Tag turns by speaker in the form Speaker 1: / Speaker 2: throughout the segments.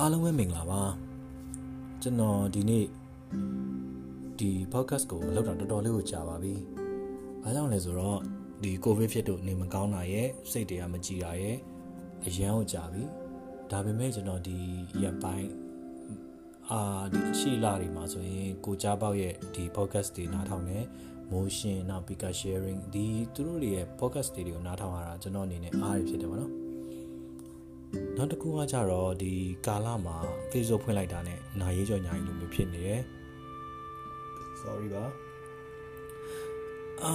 Speaker 1: အားလုံးပဲမင်္ဂလာပါကျွန်တော်ဒီနေ့ဒီ podcast ကိုလုပ်တာတော်တော်လေးကိုကြာပါပြီ။ဘာကြောင့်လဲဆိုတော့ဒီ covid ဖြစ်တော့နေမကောင်းတာရဲ့စိတ်တွေကမကြည်တာရဲ့အရန်ကိုကြာပြီ။ဒါပေမဲ့ကျွန်တော်ဒီရက်ပိုင်းအာဒီအရှိလာတွေမှာဆိုရင်ကိုကြားပေါက်ရဲ့ဒီ podcast တွေနားထောင်နေ motion နောက် speaker sharing ဒီသူတို့တွေရဲ့ podcast တွေကိုနားထောင်ရတာကျွန်တော်အနေနဲ့အားရဖြစ်တယ်ဗောနော်။ နောက်တစ်ခုကကြတော့ဒီကာလမှာ Facebook ဖွင့်လိုက်တာနဲ့နာရေးကြော်ညာကြီးလိုမျိုးဖြစ်နေတယ် sorry ပါအာ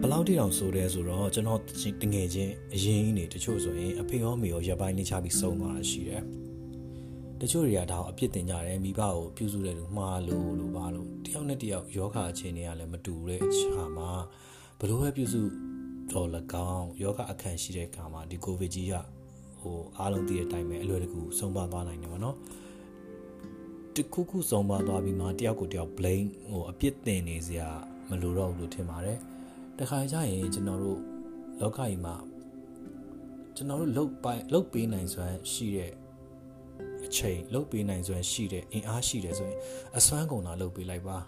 Speaker 1: ဘယ်လောက်တိတောင်ဆိုတယ်ဆိုတော့ကျွန်တော်တငယ်ချင်းအရင်ကြီးနေတချို့ဆိုရင်အဖေရောမေရောရပ်ပိုင်းနေချပြီးစုံသွားတာရှိတယ်တချို့တွေကဒါကိုအပြစ်တင်ကြတယ်မိဘကိုပြုစုတယ်လို့မှားလို့လို့ပါလို့တယောက်နဲ့တယောက်ယောဂအခြေအနေကလည်းမတူတဲ့အခြားမှာဘလို့ပဲပြုစုတော့၎င်းယောဂအခန့်ရှိတဲ့အခါမှာဒီကိုဗစ်ကြီးက ဟိုအားလုံးသိတဲ့အတိုင်းပဲအလွယ်တကူဆုံးပါသွားနိုင်တယ်ဗောနော်တခုခုဆုံးပါသွားပြီးမှတယောက်ကိုတယောက် blame ဟိုအပြစ်တင်နေစရာမလိုတော့ဘူးလို့ထင်ပါတယ်တခါကျရင်ကျွန်တော်တို့လောကကြီးမှာကျွန်တော်တို့လုတ်ပိုင်လုတ်ပေးနိုင်စွမ်းရှိတဲ့အချိန်လုတ်ပေးနိုင်စွမ်းရှိတဲ့အင်အားရှိတယ်ဆိုရင်အစွမ်းကုန်တာလုတ်ပေးလိုက်ပါ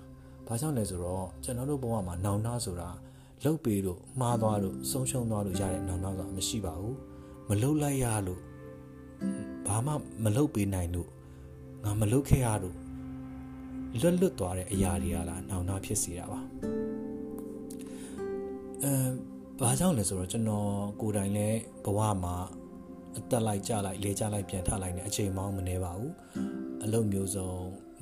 Speaker 1: ဘာကြောင့်လဲဆိုတော့ကျွန်တော်တို့ဘဝမှာနောင်နာဆိုတာလုတ်ပေးလို့မှားသွားလို့ဆုံးရှုံးသွားလို့ရတဲ့နောင်နာဆိုတာမရှိပါဘူး မလုတ်လိုက်ရလို့ဘာမှမလုတ်ပေးနိုင်လို့ငါမလုတ်ခဲ့ရလို့လွတ်လွတ်သွားတဲ့အရာတွေကလားနောင်နာဖြစ်စေတာပါအဲဘာကြောင့်လဲဆိုတော့ကျွန်တော်ကိုယ်တိုင်လည်းဘဝမှာအသက်လိုက်ကြလိုက်လေကြလိုက်ပြန်ထလိုက်နေအချိန်မောင်းမနေပါဘူးအလုပ်မျိုးစုံ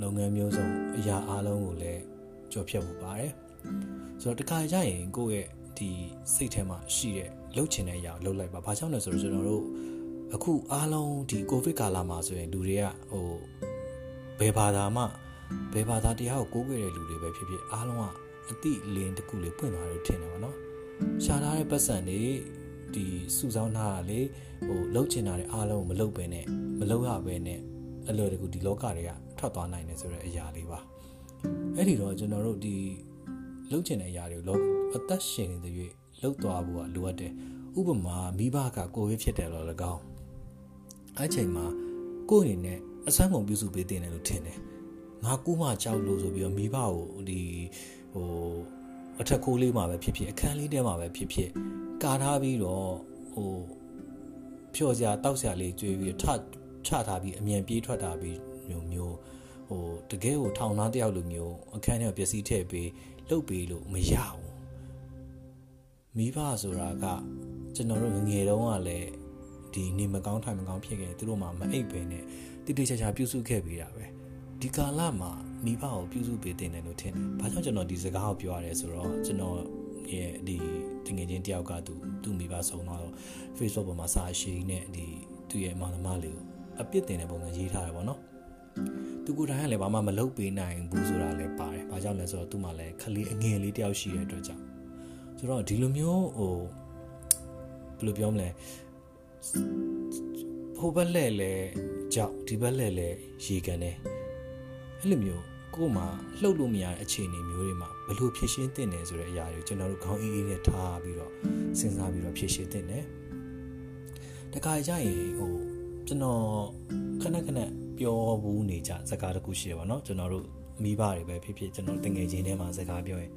Speaker 1: လုပ်ငန်းမျိုးစုံအရာအလုံးကိုလည်းကြော်ဖြတ်ဖို့ပါတယ်ဆိုတော့တခါကြရင်ကိုယ့်ရဲ့ဒီစိတ်ထဲမှာရှိတဲ့ လှုပ်ချင်တဲ့အရာလှုပ်လိုက်ပါဘာကြောင့်လဲဆိုတော့ကျွန်တော်တို့အခုအားလုံးဒီကိုဗစ်ကာလမှာဆိုရင်လူတွေကဟိုဘယ်ဘာသာမှဘယ်ဘာသာတရားကိုကိုးကွယ်တဲ့လူတွေပဲဖြစ်ဖြစ်အားလုံးကအတိလင်းတစ်ခုလေးပွင့်သွားတယ်ထင်တယ်ဗောနော်ရှာထားတဲ့ပတ်စံတွေဒီစုဆောင်းထားတာလေဟိုလှုပ်ချင်တာတွေအားလုံးမလှုပ်ပဲနဲ့မလှုပ်ရပဲနဲ့အလွယ်တကူဒီလောကတွေကထွက်သွားနိုင်တယ်ဆိုတဲ့အရာလေးပါအဲ့ဒီတော့ကျွန်တော်တို့ဒီလှုပ်ချင်တဲ့အရာတွေကိုအသက်ရှင်နေတဲ့၍ လှုပ်သွားဖို့ကလိုအပ်တယ်ဥပမာမိဘကကိုယ်ရဖြစ်တယ်လို့၎င်းအဲ့ချိန်မှာကိုယ့်အနေနဲ့အဆန်းကုန်ပြုစုပေးတင်တယ်လို့ထင်တယ်ငါကူးမှကြောက်လို့ဆိုပြီးတော့မိဘကိုဒီဟိုအထက်ခိုးလေးမှာပဲဖြစ်ဖြစ်အခန်းလေးထဲမှာပဲဖြစ်ဖြစ်ကာထားပြီးတော့ဟိုဖြော်စရာတောက်စရာလေးကျွေးပြီးထချထားပြီးအမြန်ပြေးထွက်တာပြီးမျိုးမျိုးဟိုတကယ်ကိုထောင်သားတယောက်လိုမျိုးအခန်းထဲပျက်စီးထည့်ပြီးလှုပ်ပြီးလို့မရဘူး မိဘဆိုတာကကျွန်တော်တို့ငငယ်တုန်းကလည်းဒီနေမကောင်းထိုင်မကောင်းဖြစ်ခဲ့သူတို့မှမအိပ်ပဲနဲ့တိတိကျကျပြုစုခဲ့ပေးတာပဲဒီကာလမှာမိဘကိုပြုစုပေးတင်တယ်လို့ထင်တယ်။ဘာကြောင့်ကျွန်တော်ဒီစကားကိုပြောရလဲဆိုတော့ကျွန်တော်ရဲ့ဒီတငယ်ချင်းတယောက်ကသူသူ့မိဘဆုံးတော့ Facebook ပေါ်မှာစာရှိနဲ့ဒီသူ့ရဲ့မောင်နှမလေးကိုအပြစ်တင်တဲ့ပုံစံရေးထားတယ်ပေါ့နော်။သူကိုယ်တိုင်ကလည်းဘာမှမလုပ်ပေးနိုင်ဘူးဆိုတာလည်းပါတယ်။ဘာကြောင့်လဲဆိုတော့သူ့မှာလည်းခလေးအငယ်လေးတယောက်ရှိတဲ့အတွက်ကြောင့် ဆိုတော့ဒီလိုမျိုးဟိုဘယ်လိုပြောမလဲဟိုဘက်လဲလဲကြောက်ဒီဘက်လဲလဲရေကန်တယ်အဲ့လိုမျိုးကို့မှာလှုပ်လို့မရတဲ့အခြေအနေမျိုးတွေမှာဘယ်လိုဖြည့်ရှင်းသင့်တယ်ဆိုတဲ့အရာတွေကိုကျွန်တော်တို့ခေါင်းအေးအေးနဲ့ထားပြီးတော့စဉ်းစားပြီးတော့ဖြည့်ရှင်းသင့်တယ်တခါကြရင်ဟိုကျွန်တော်ခဏခဏပြောဘူးနေကြစကားတခုရှိတယ်ပေါ့နော်ကျွန်တော်တို့မိဘတွေပဲဖြစ်ဖြစ်ကျွန်တော်တငယ်ချင်းထဲမှာစကားပြောရင်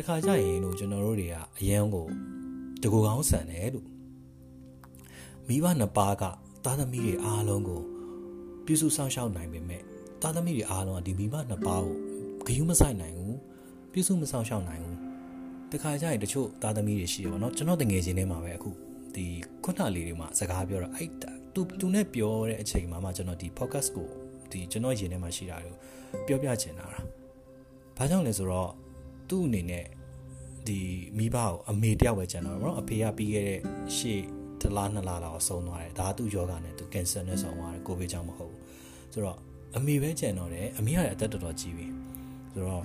Speaker 1: တခါကြရင်လို့ကျွန်တော်တို့တွေကအရန်ကိုတကူကောင်းဆန်တယ်လို့မိဘနှစ်ပါးကသားသမီးတွေအားလုံးကိုပြုစုစောင့်ရှောက်နိုင်ပေမဲ့သားသမီးတွေအားလုံးကဒီမိဘနှစ်ပါးကိုဂယုမဆိုင်နိုင်ဘူးပြုစုမစောင့်ရှောက်နိုင်ဘူးတခါကျရင်တချို့သားသမီးတွေရှိတယ်ပေါ့နော်ကျွန်တော်တငယ်ချင်းထဲမှာပဲအခုဒီခုနလေးတွေမှာစကားပြောတော့အဲ့သူသူနဲ့ပြောတဲ့အချိန်မှာမှကျွန်တော်ဒီ podcast ကိုဒီကျွန်တော်ရင်ထဲမှာရှိတာကိုပြောပြချင်တာလားဘာကြောင့်လဲဆိုတော့ သူ့အနေနဲ့ဒီမိဘကိုအမေတယောက်ပဲကျန်တော့ဗောနော်အဖေကပြီးခဲ့တဲ့ရှေ့တလားနှစ်လားတော့ဆုံးသွားတယ်ဒါကသူ့ယောဂနဲ့သူကင်ဆာနဲ့ဆုံးသွားတယ်ကိုဗစ်ကြောင့်မဟုတ်ဘူးဆိုတော့အမေပဲကျန်တော့တယ်အမေကလည်းအသက်တော်တော်ကြီးပြီဆိုတော့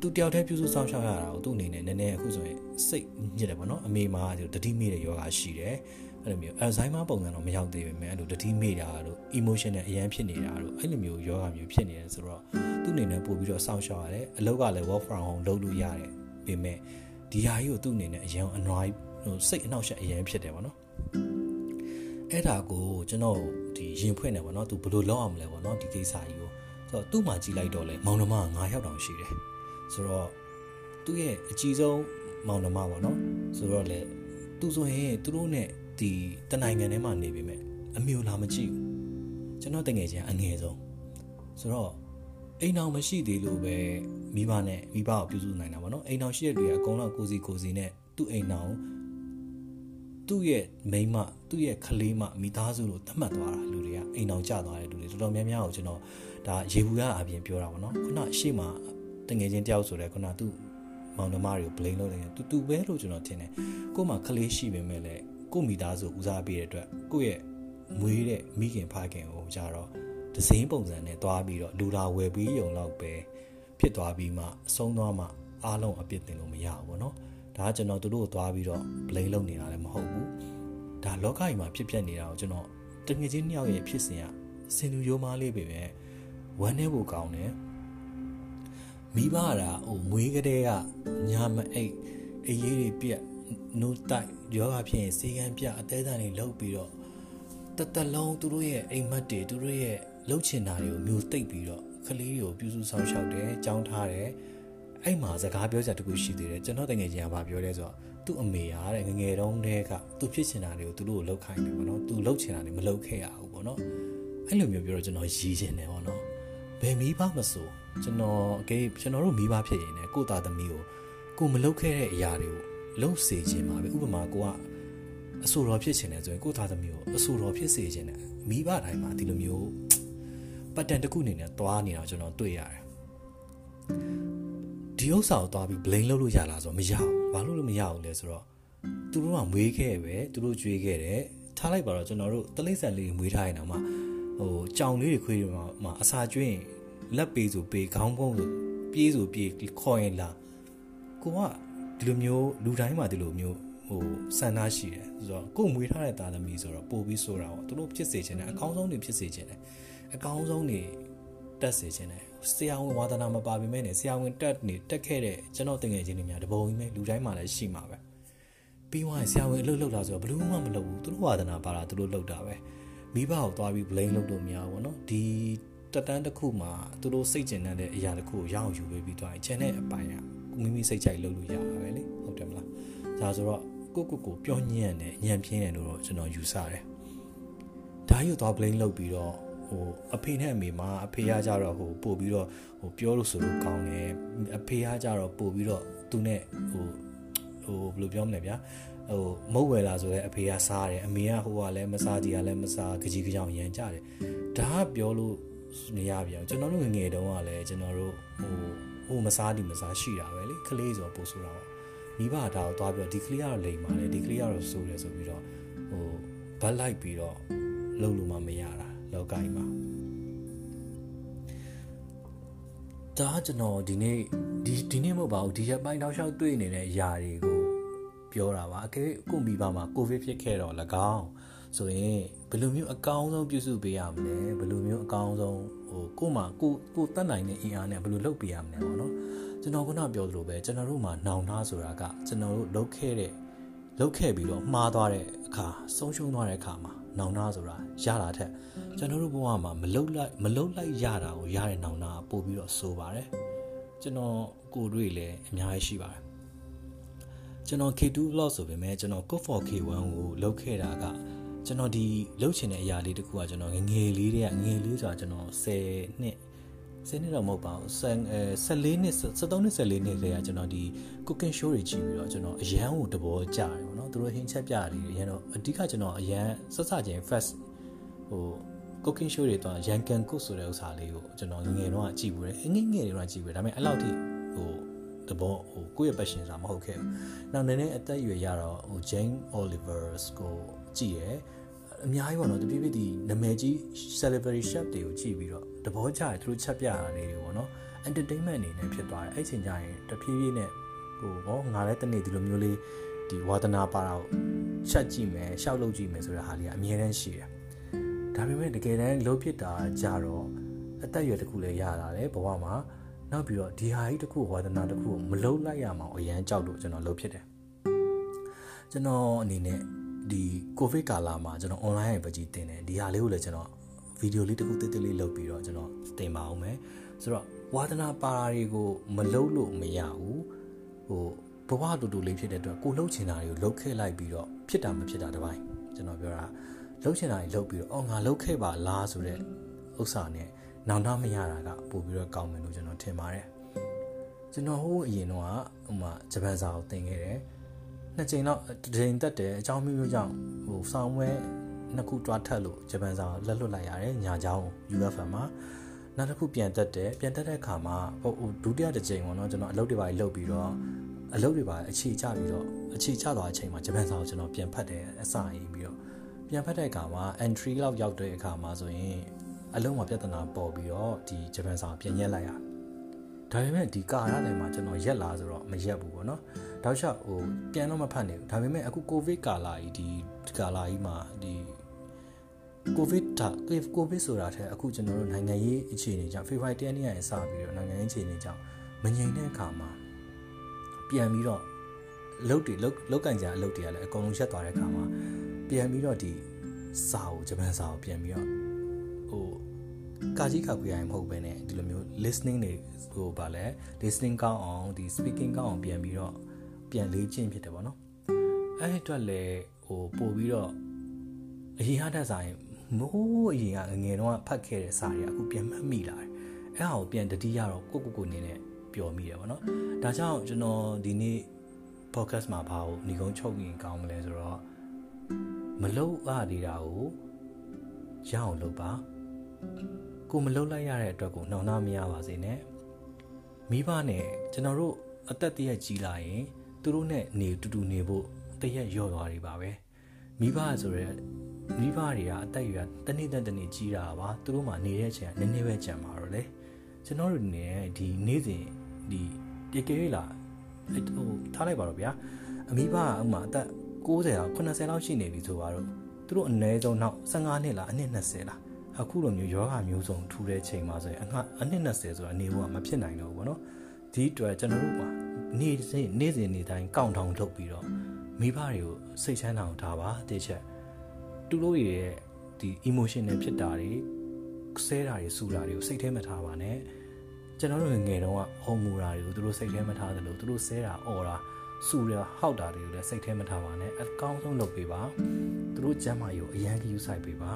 Speaker 1: သူတယောက်တည်းပြုစုစောင့်ရှောက်ရတာကိုသူ့အနေနဲ့နည်းနည်းအခုဆိုရင်စိတ်ညစ်တယ်ပေါ့နော်အမေမှာတတိမေ့တဲ့ယောဂရှိတယ်အဲ့လိုမျိုးအယ်ဇိုင်းမာပုံစံတော့မရောက်သေးပေမဲ့အဲ့လိုတတိမေ့တာတို့ emotion နဲ့အရန်ဖြစ်နေတာတို့အဲ့လိုမျိုးယောဂမျိုးဖြစ်နေတယ်ဆိုတော့သူ့အနေနဲ့ပို့ပြီးတော့စောင့်ရှောက်ရတယ်အလုပ်ကလည်း work from home လုပ်လို့ရတယ်ပေမဲ့ဒီဟာကြီးကိုသူ့အနေနဲ့အရန်အနွားဟိုစိတ်အနှောက်အယှက်အရန်ဖြစ်တယ်ပေါ့နော်အဲ့ဒါကိုကျွန်တော်ဒီဒီရင်ဖွင့်နေပေါ့နော်သူဘယ်လိုလုပ်အောင်မလဲပေါ့နော်ဒီကိစ္စကြီးကိုဆိုတော့သူ့မှာကြည့်လိုက်တော့လေမောင်နှမ9ယောက်တောင်ရှိတယ် ဆိုတော့သူ့ရဲ့အကြီးဆုံးမောင်နှမပေါ့နော်ဆိုတော့လေသူဆိုရင်သူတို့ ਨੇ ဒီတနိုင်ငံထဲမှာနေပြီမဲ့အမျိုးလာမကြည့်ဘူးကျွန်တော်တငယ်ချင်းအငယ်ဆုံးဆိုတော့အိမ်အောင်မရှိသေးလို့ပဲမိဘနဲ့မိဘကိုပြုစုနိုင်တာပေါ့နော်အိမ်အောင်ရှိတဲ့တွေကအကုန်လုံးကိုစီကိုစီနဲ့သူ့အိမ်အောင်သူ့ရဲ့မိန်းမသူ့ရဲ့ကလေးမမိသားစုလို့သတ်မှတ်သွားတာလူတွေကအိမ်အောင်ကျသွားတဲ့လူတွေတော်တော်များများကိုကျွန်တော်ဒါရေဘူးရအပြင်ပြောတာပေါ့နော်ခုနအရှိမ တငယ်ချင်းတယောက်ဆိုလဲခုနသူ့မောင်နှမတွေကို blame လုပ်နေတယ်တူတူပဲလို့ကျွန်တော်ထင်တယ်ကို့မှာကလေးရှိပေမဲ့လည်းကို့မိသားစုဦးစားပေးတဲ့အတွက်ကိုယ့်ရဲ့မွေးတဲ့မိခင်ဖခင်ကိုကြတော့ဒစိမ့်ပုံစံနဲ့သွားပြီးတော့လူလာဝယ်ပြီးယုံတော့ပဲဖြစ်သွားပြီးမှအဆုံးသွားမှအားလုံးအပြစ်တင်လို့မရဘူးပေါ့နော်ဒါကကျွန်တော်တို့ကိုသွားပြီးတော့ blame လုပ်နေတာလည်းမဟုတ်ဘူးဒါလောကကြီးမှာဖြစ်ပျက်နေတာကိုကျွန်တော်တငယ်ချင်းနှစ်ယောက်ရဲ့ဖြစ်စဉ်ကစင်လူရိုးမားလေးပဲပဲဝမ်းနေဖို့ကောင်းတယ် မိဘရာဟိုမွေးကလေးကညာမအိတ်အေးရေးတွေပြက်နိုးတိုက်ယောဂဖြစ်ရင်စေကံပြအသေးသားတွေလောက်ပြီးတော့တတလုံးသူတို့ရဲ့အိမ်မက်တွေသူတို့ရဲ့လှုပ်ချင်တာတွေကိုမျိုးတိတ်ပြီးတော့ကလေးတွေကိုပြုစုဆောင်ရှောက်တယ်ကြောင်းထားတယ်အဲ့မှာစကားပြောစရာတခုရှိသေးတယ်ကျွန်တော်တကယ်ကြီးကပြောလဲဆိုတော့သူ့အမေရတဲ့ငငယ်တုန်းတည်းကသူဖြစ်ချင်တာတွေကိုသူတို့ကိုလှုပ်ခိုင်းတယ်ပေါ့နော်သူလှုပ်ချင်တာတွေမလှုပ်ခဲ့ရဘူးပေါ့နော်အဲ့လိုမျိုးပြောတော့ကျွန်တော်ရည်ချင်တယ်ပေါ့နော် ဘယ်မိဘမဆိုကျွန်တော်အကေကျွန်တော်တို့မိဘဖြစ်ရင်လည်းကိုသားသမီးကိုကိုမလုပ်ခဲ့တဲ့အရာတွေကိုလုပ်စေခြင်းပါပဲဥပမာကိုကအဆူတော်ဖြစ်ခြင်းတယ်ဆိုရင်ကိုသားသမီးကိုအဆူတော်ဖြစ်စေခြင်းတယ်မိဘတိုင်းမှာဒီလိုမျိုးပတ်တန်တစ်ခုအနေနဲ့သွားနေတာကျွန်တော်တွေ့ရတယ်ဒီဥစ္စာကိုသွားပြီး blame လုပ်လို့ရလားဆိုတော့မရဘူးဘာလို့လို့မရဘူးလဲဆိုတော့သူတို့ကမွေးခဲ့ပဲသူတို့ကြွေးခဲ့တယ်ထားလိုက်ပါတော့ကျွန်တော်တို့တလိမ့်ဆန်လေးမွေးထားရင်တော့မှ ဟိုကြောင်လေးတွေခွေးတွေမှာအစာကျွင်းလက်ပေဆိုပေခေါင်းကုန်းဆိုပြေးဆိုပြေးခေါ်ရင်လာကိုကဒီလိုမျိုးလူတိုင်းမှာဒီလိုမျိုးဟိုစံသားရှိတယ်ဆိုတော့ကို့မွေးထားတဲ့သားသမီးဆိုတော့ပို့ပြီးဆိုတာပေါ့သူတို့ဖြစ်စေချင်တယ်အကောင်းဆုံးတွေဖြစ်စေချင်တယ်အကောင်းဆုံးတွေတက်စေချင်တယ်ဆရာဝန်ဝါသနာမပါပေမဲ့ねဆရာဝန်တက်နေတက်ခဲ့တဲ့ကျွန်တော်တငယ်ချင်းတွေများတပုံကြီးပဲလူတိုင်းမှာလည်းရှိမှာပဲပြီးသွားရင်ဆရာဝန်အလုပ်လုပ်တာဆိုတော့ဘယ်လို့မှမလုပ်ဘူးသူတို့ဝါသနာပါတာသူတို့လုပ်တာပဲ မိဘကိုသွားပြီး blame လုပ်လို့မရဘူးပေါ့နော်ဒီတက်တန်းတစ်ခုမှာသူတို့စိတ်ကျင်တဲ့အရာတစ်ခုကိုရအောင်ယူပေးပြီးသွားရင်ချန်တဲ့အပိုင်းကမိမိစိတ်ကြိုက်လုပ်လို့ရတာပဲလေဟုတ်တယ်မလားဒါဆိုတော့ကိုကိုကိုပြောညံ့တယ်ညံ့ပြင်းတယ်လို့တော့ကျွန်တော်ယူဆတယ်ဒါယူသွား blame လုပ်ပြီးတော့ဟိုအဖေနဲ့အမေမှာအဖေကကြတော့ဟိုပို့ပြီးတော့ဟိုပြောလို့ဆိုလို့ကောင်းတယ်အဖေကကြတော့ပို့ပြီးတော့သူနဲ့ဟိုဟိုဘယ်လိုပြောမလဲဗျာ ဟိုမုတ်ဝယ်လာဆိုရဲအဖေကစားတယ်အမေကဟိုကလည်းမစားကြီးကလည်းမစားကြကြီးကြောင်ရမ်းကြတယ်ဒါကပြောလို့နေရပြန်ကျွန်တော်တို့ငငယ်တုန်းကလည်းကျွန်တော်တို့ဟိုဟိုမစားဒီမစားရှိတာပဲလေကလေးဆိုပို့ဆိုတာပေါ့မိဘဒါကိုသွားပြီးတော့ဒီကလေးကတော့လိမ်ပါလေဒီကလေးကတော့စိုးတယ်ဆိုပြီးတော့ဟိုဘတ်လိုက်ပြီးတော့လှုပ်လို့မှမရတာလောကကြီးမှာဒါကျွန်တော်ဒီနေ့ဒီဒီနေ့မဟုတ်ပါဘူးဒီရက်ပိုင်းတောက်လျှောက်တွေ့နေတဲ့အရာတွေကို ပြောတာပါအကယ်ကိုမိဘမှာကိုဗစ်ဖြစ်ခဲ့တော့၎င်းဆိုရင်ဘယ်လိုမျိုးအကောင်းဆုံးပြုစုပေးရမလဲဘယ်လိုမျိုးအကောင်းဆုံးဟိုကို့မှာကိုကိုတတ်နိုင်တဲ့အင်အားနဲ့ဘယ်လိုလုပ်ပေးရမလဲပေါ့နော်ကျွန်တော်ခုနပြောသလိုပဲကျွန်တော်တို့မှာနောင်သားဆိုတာကကျွန်တော်တို့လုပ်ခဲ့တဲ့လုပ်ခဲ့ပြီးတော့မှားသွားတဲ့အခါဆုံးရှုံးသွားတဲ့အခါမှာနောင်နာဆိုတာရတာထက်ကျွန်တော်တို့ဘဝမှာမလုတ်လိုက်မလုတ်လိုက်ရတာကိုရတဲ့နောင်နာပို့ပြီးတော့ဆိုပါတယ်ကျွန်တော်ကိုတွေ့လည်းအများကြီးရှိပါတယ် ကျွန်တော် K2 vlog ဆိုပေမဲ့ကျွန်တော် Code for K1 ကိုလုပ်ခဲ့တာကကျွန်တော်ဒီလုပ်ချင်တဲ့အရာလေးတခုကကျွန်တော်ငငယ်လေးတွေကငယ်လေးဆိုတာကျွန်တော်10နှစ်10နှစ်တော့မဟုတ်ပါဘူး14နှစ်73နှစ်14နှစ်လေးကကျွန်တော်ဒီ cooking show တွေကြည့်ပြီးတော့ကျွန်တော်အရန်ကိုတဘောကြတယ်ပေါ့နော်သူတို့ဟင်းချက်ပြတယ်အရန်တော့အဓိကကျွန်တော်အရန်ဆက်စချင်း first ဟို cooking show တွေတော့ရန်ကန်ကုတ်ဆိုတဲ့ဥစ္စာလေးကိုကျွန်တော်ငငယ်တော့ကြည့်ဘူးတယ်ငငယ်တွေတော့ကြည့်ဘူးဒါပေမဲ့အဲ့လောက်ထိ ဟိုတဘောဟိုကိုယ့်ရဲ့ passion စာမဟုတ်ခဲ့ဘူး။နောက်နည်းနည်းအသက်အရွယ်ရတော့ဟို Jane Oliver's ကိုကြည့်ရယ်အများကြီးပေါ့နော်တပြည့်ပြည့်ဒီနာမည်ကြီး celebrity chef တွေကိုကြည့်ပြီးတော့တဘောကြရသူတို့ချက်ပြတာလေးတွေပေါ့နော် entertainment အနေနဲ့ဖြစ်သွားတယ်အဲ့ချိန်ကျရင်တဖြည်းဖြည်းနဲ့ဟိုဟောငါလည်းတနေ့ဒီလိုမျိုးလေးဒီဝါသနာပါတာကိုချက်ကြည့်မယ်ရှောက်လုပ်ကြည့်မယ်ဆိုတဲ့ဟာလေးကအများတန်းရှိတယ်ဒါပေမဲ့တကယ်တမ်းလုံးဖြစ်တာကြတော့အသက်အရွယ်တစ်ခုလည်းရလာတယ်ဘဝမှာ နောက်ပြီးတော့ဒီဟာကြီးတစ်ခုဝါသနာတစ်ခုကိုမလုံးလိုက်ရမှာအရန်ကြောက်လို့ကျွန်တော်လုပ်ဖြစ်တယ်ကျွန်တော်အနေနဲ့ဒဒီကိုဗစ်ကာလမှာကျွန်တော် online ရဲ့ပကြီးတင်တယ်ဒီဟာလေးကိုလည်းကျွန်တော်ဗီဒီယိုလေးတစ်ခုတစ်တစ်လေးလုပ်ပြီးတော့ကျွန်တော်တင်ပါအောင်မယ်ဆိုတော့ဝါသနာပါတာတွေကိုမလုပ်လို့မရဘူးဟိုဘဝတူတူလေးဖြစ်တဲ့အတွက်ကိုလှုပ်ချင်တာတွေကိုလှုပ်ခဲ့လိုက်ပြီးတော့ဖြစ်တာမဖြစ်တာတပိုင်းကျွန်တော်ပြောတာလှုပ်ချင်တာတွေလှုပ်ပြီးတော့အော်ငါလှုပ်ခဲ့ပါလားဆိုတဲ့ဥစ္စာနဲ့ နောင်တမရတာကပို့ပြီးတော့ကောင်းမယ်လို့ကျွန်တော်ထင်ပါတယ်ကျွန်တော်ဟိုအရင်တော့ဟိုမှာဂျပန်စာကိုသင်ခဲ့တယ်နှစ်ချိန်တော့တစ်ချိန်တက်တယ်အကြောင်းမျိုးမျိုးကြောင့်ဟိုဆောင်းဝဲနှစ်ခုတွားထက်လို့ဂျပန်စာလက်လွတ်လိုက်ရတယ်ညာချောင်း UFM မှာနောက်တစ်ခုပြန်တက်တယ်ပြန်တက်တဲ့အခါမှာဟိုဒုတိယတစ်ချိန်ပေါ့နော်ကျွန်တော်အလုပ်တွေပါလှုပ်ပြီးတော့အလုပ်တွေပါအခြေချပြီးတော့အခြေချသွားတဲ့အချိန်မှာဂျပန်စာကိုကျွန်တော်ပြန်ဖတ်တယ်အစာရေးပြီးတော့ပြန်ဖတ်တဲ့အခါမှာ entry လောက်ရောက်တဲ့အခါမှာဆိုရင် အလုံးမှာပြဿနာပေါ်ပြီးတော့ဒီဂျပန်စာပြန်ရက်လိုက်ရဒါပေမဲ့ဒီကာရထဲမှာကျွန်တော်ရက်လာဆိုတော့မရက်ဘူးပေါ့နော်တောက်လျှောက်ဟိုပြန်တော့မဖတ်နိုင်ဘူးဒါပေမဲ့အခုကိုဗစ်ကာလာကြီးဒီကာလာကြီးမှာဒီကိုဗစ်တာကိုဗစ်ဆိုတာထက်အခုကျွန်တော်တို့နိုင်ငံရေးအခြေအနေကြောင့်ဖေဖော်ဝါရီတရက်နေ့ရစပြီးတော့နိုင်ငံရေးအခြေအနေကြောင့်မငြိမ်တဲ့အခါမှာပြန်ပြီးတော့လုတ်တွေလုတ်လုတ်ကန်ကြအလုတ်တွေကလည်းအကုန်လုံးရက်သွားတဲ့အခါမှာပြန်ပြီးတော့ဒီစာကိုဂျပန်စာကိုပြန်ပြီးတော့ ဟိုကာကြီးခောက်ပြရရင်မဟုတ်ဘဲနဲ့ဒီလိုမျိုး listening တွေဟိုဗာလဲ listening ကောင်းအောင်ဒီ speaking ကောင်းအောင်ပြန်ပြီးတော့ပြန်လေ့ကျင့်ဖြစ်တယ်ပေါ့နော်အဲ့ဒီအတွက်လည်းဟိုပို့ပြီးတော့အရင်ဟာတက်ဆိုင်မိုးအရင်ကငငယ်တော့ဖတ်ခဲ့တဲ့စာတွေအခုပြန်မှတ်မိလာတယ်အဲ့ဟာကိုပြန်တတိယတော့ကိုကိုကိုနေနဲ့ပျော်မိတယ်ပေါ့နော်ဒါကြောင့်ကျွန်တော်ဒီနေ့ podcast မှာဘာကိုညီကုန်းချုပ်ရင်ကောင်းမလဲဆိုတော့မလုံးအားနေတာကိုရအောင်လုပ်ပါ ကိုမလုံးလိုက်ရတဲ့အတွက်ကိုနှောင်နှမရပါစေနဲ့မိဘနဲ့ကျွန်တော်တို့အသက်တရက်ကြီးလာရင်သူတို့နဲ့နေတူတူနေဖို့တရက်ရော့သွားတွေပါပဲမိဘဆိုရဲမိဘတွေကအသက်အရွယ်တနေ့တနေ့ကြီးတာပါသူတို့မှနေတဲ့အချိန်ကနည်းနည်းပဲကြံပါတော့လေကျွန်တော်တို့နေဒီနေ့စဉ်ဒီပြေကေလာဟိုထားလိုက်ပါတော့ဗျာအမိဘကဥမာအသက်60လောက်80လောက်ရှိနေပြီဆိုတော့သူတို့အနည်းဆုံးနောက်15နှစ်လားအနှစ်20လား အခုလိုမျိုးယောဂမျိုးစုံထူတဲ့ချိန်မှာဆိုရင်အငှအနှစ်20ဆိုတာနေဖို့ကမဖြစ်နိုင်တော့ဘူးဗောနော်ဒီအတွက်ကျွန်တော်တို့ကနေ့စဉ်နေ့စဉ်နေ့တိုင်းကောင့်ထောင်ထုတ်ပြီးတော့မိဘတွေကိုစိတ်ချမ်းသာအောင်ထားပါတည်ချက်သူတို့ရဲ့ဒီ emotion နဲ့ဖြစ်တာတွေဆဲတာတွေစူတာတွေကိုစိတ်ထဲမထားပါနဲ့ကျွန်တော်တို့ငယ်တုန်းကဟုံမူတာတွေကိုသူတို့စိတ်ထဲမထားသလိုသူတို့ဆဲတာအော်တာစူရဟောက်တာတွေကိုလည်းစိတ်ထဲမထားပါနဲ့အကောင်းဆုံးလုပ်ပေးပါသူတို့ကျမ်းမာရေးကိုအရန်ကြီးယူဆိုင်ပေးပါ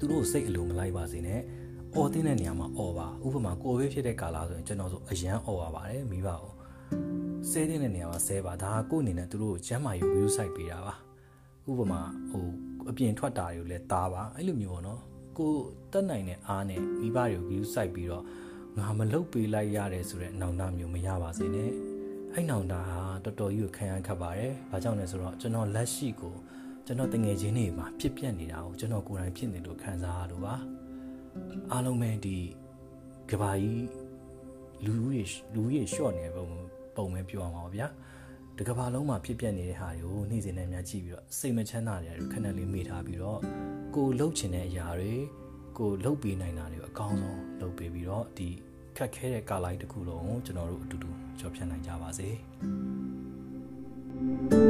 Speaker 1: သူတို့စိတ်အလိုမလိုက်ပါစေနဲ့အော်တင်းတဲ့နေရာမှာအော်ပါဥပမာကိုဗစ်ဖြစ်တဲ့ကာလဆိုရင်ကျွန်တော်ဆိုအရန်အော်ရပါတယ်မိဘကိုဆဲတဲ့နေရာမှာဆဲပါဒါကကိုယ့်အနေနဲ့သူတို့ကိုကျမ်းမာရေးကိုယူဆိုင်ပေးတာပါဥပမာဟိုအပြင်ထွက်တာတွေကိုလည်းတားပါအဲ့လိုမျိုးပေါ့နော်ကိုတက်နိုင်တဲ့အားနဲ့မိဘတွေကိုယူဆိုင်ပြီးတော့ငါမလုတ်ပေးလိုက်ရတယ်ဆိုတဲ့နောင်တမျိုးမရပါစေနဲ့အဲ့နောင်တဟာတော်တော်ကြီးကိုခံရခတ်ပါတယ်။ဘာကြောင့်လဲဆိုတော့ကျွန်တော်လက်ရှိကို ကျွန်တော်တငယ်ချင်းတွေမှာဖြစ်ပြနေတာကိုကျွန်တော်ကိုယ်တိုင်ဖြစ်နေလို့ခံစားရလို့ပါ။အားလုံးပဲဒီကဘာကြီးလူကြီးလူကြီးရှော့နေပုံပုံပဲပြောအောင်ပါဗျာ။တကဘာလုံးမှာဖြစ်ပြနေတဲ့ဟာတွေကိုနေ့စဉ်နဲ့များကြည့်ပြီးတော့စိတ်မချမ်းသာတဲ့ခဏလေးမေ့ထားပြီးတော့ကိုလှုပ်ချင်တဲ့အရာတွေကိုလှုပ်ပေးနိုင်တာတွေကိုအကောင်းဆုံးလှုပ်ပေးပြီးတော့ဒီခက်ခဲတဲ့ကာလိုက်တစ်ခုလုံးကိုကျွန်တော်တို့အတူတူကျော်ဖြတ်နိုင်ကြပါစေ။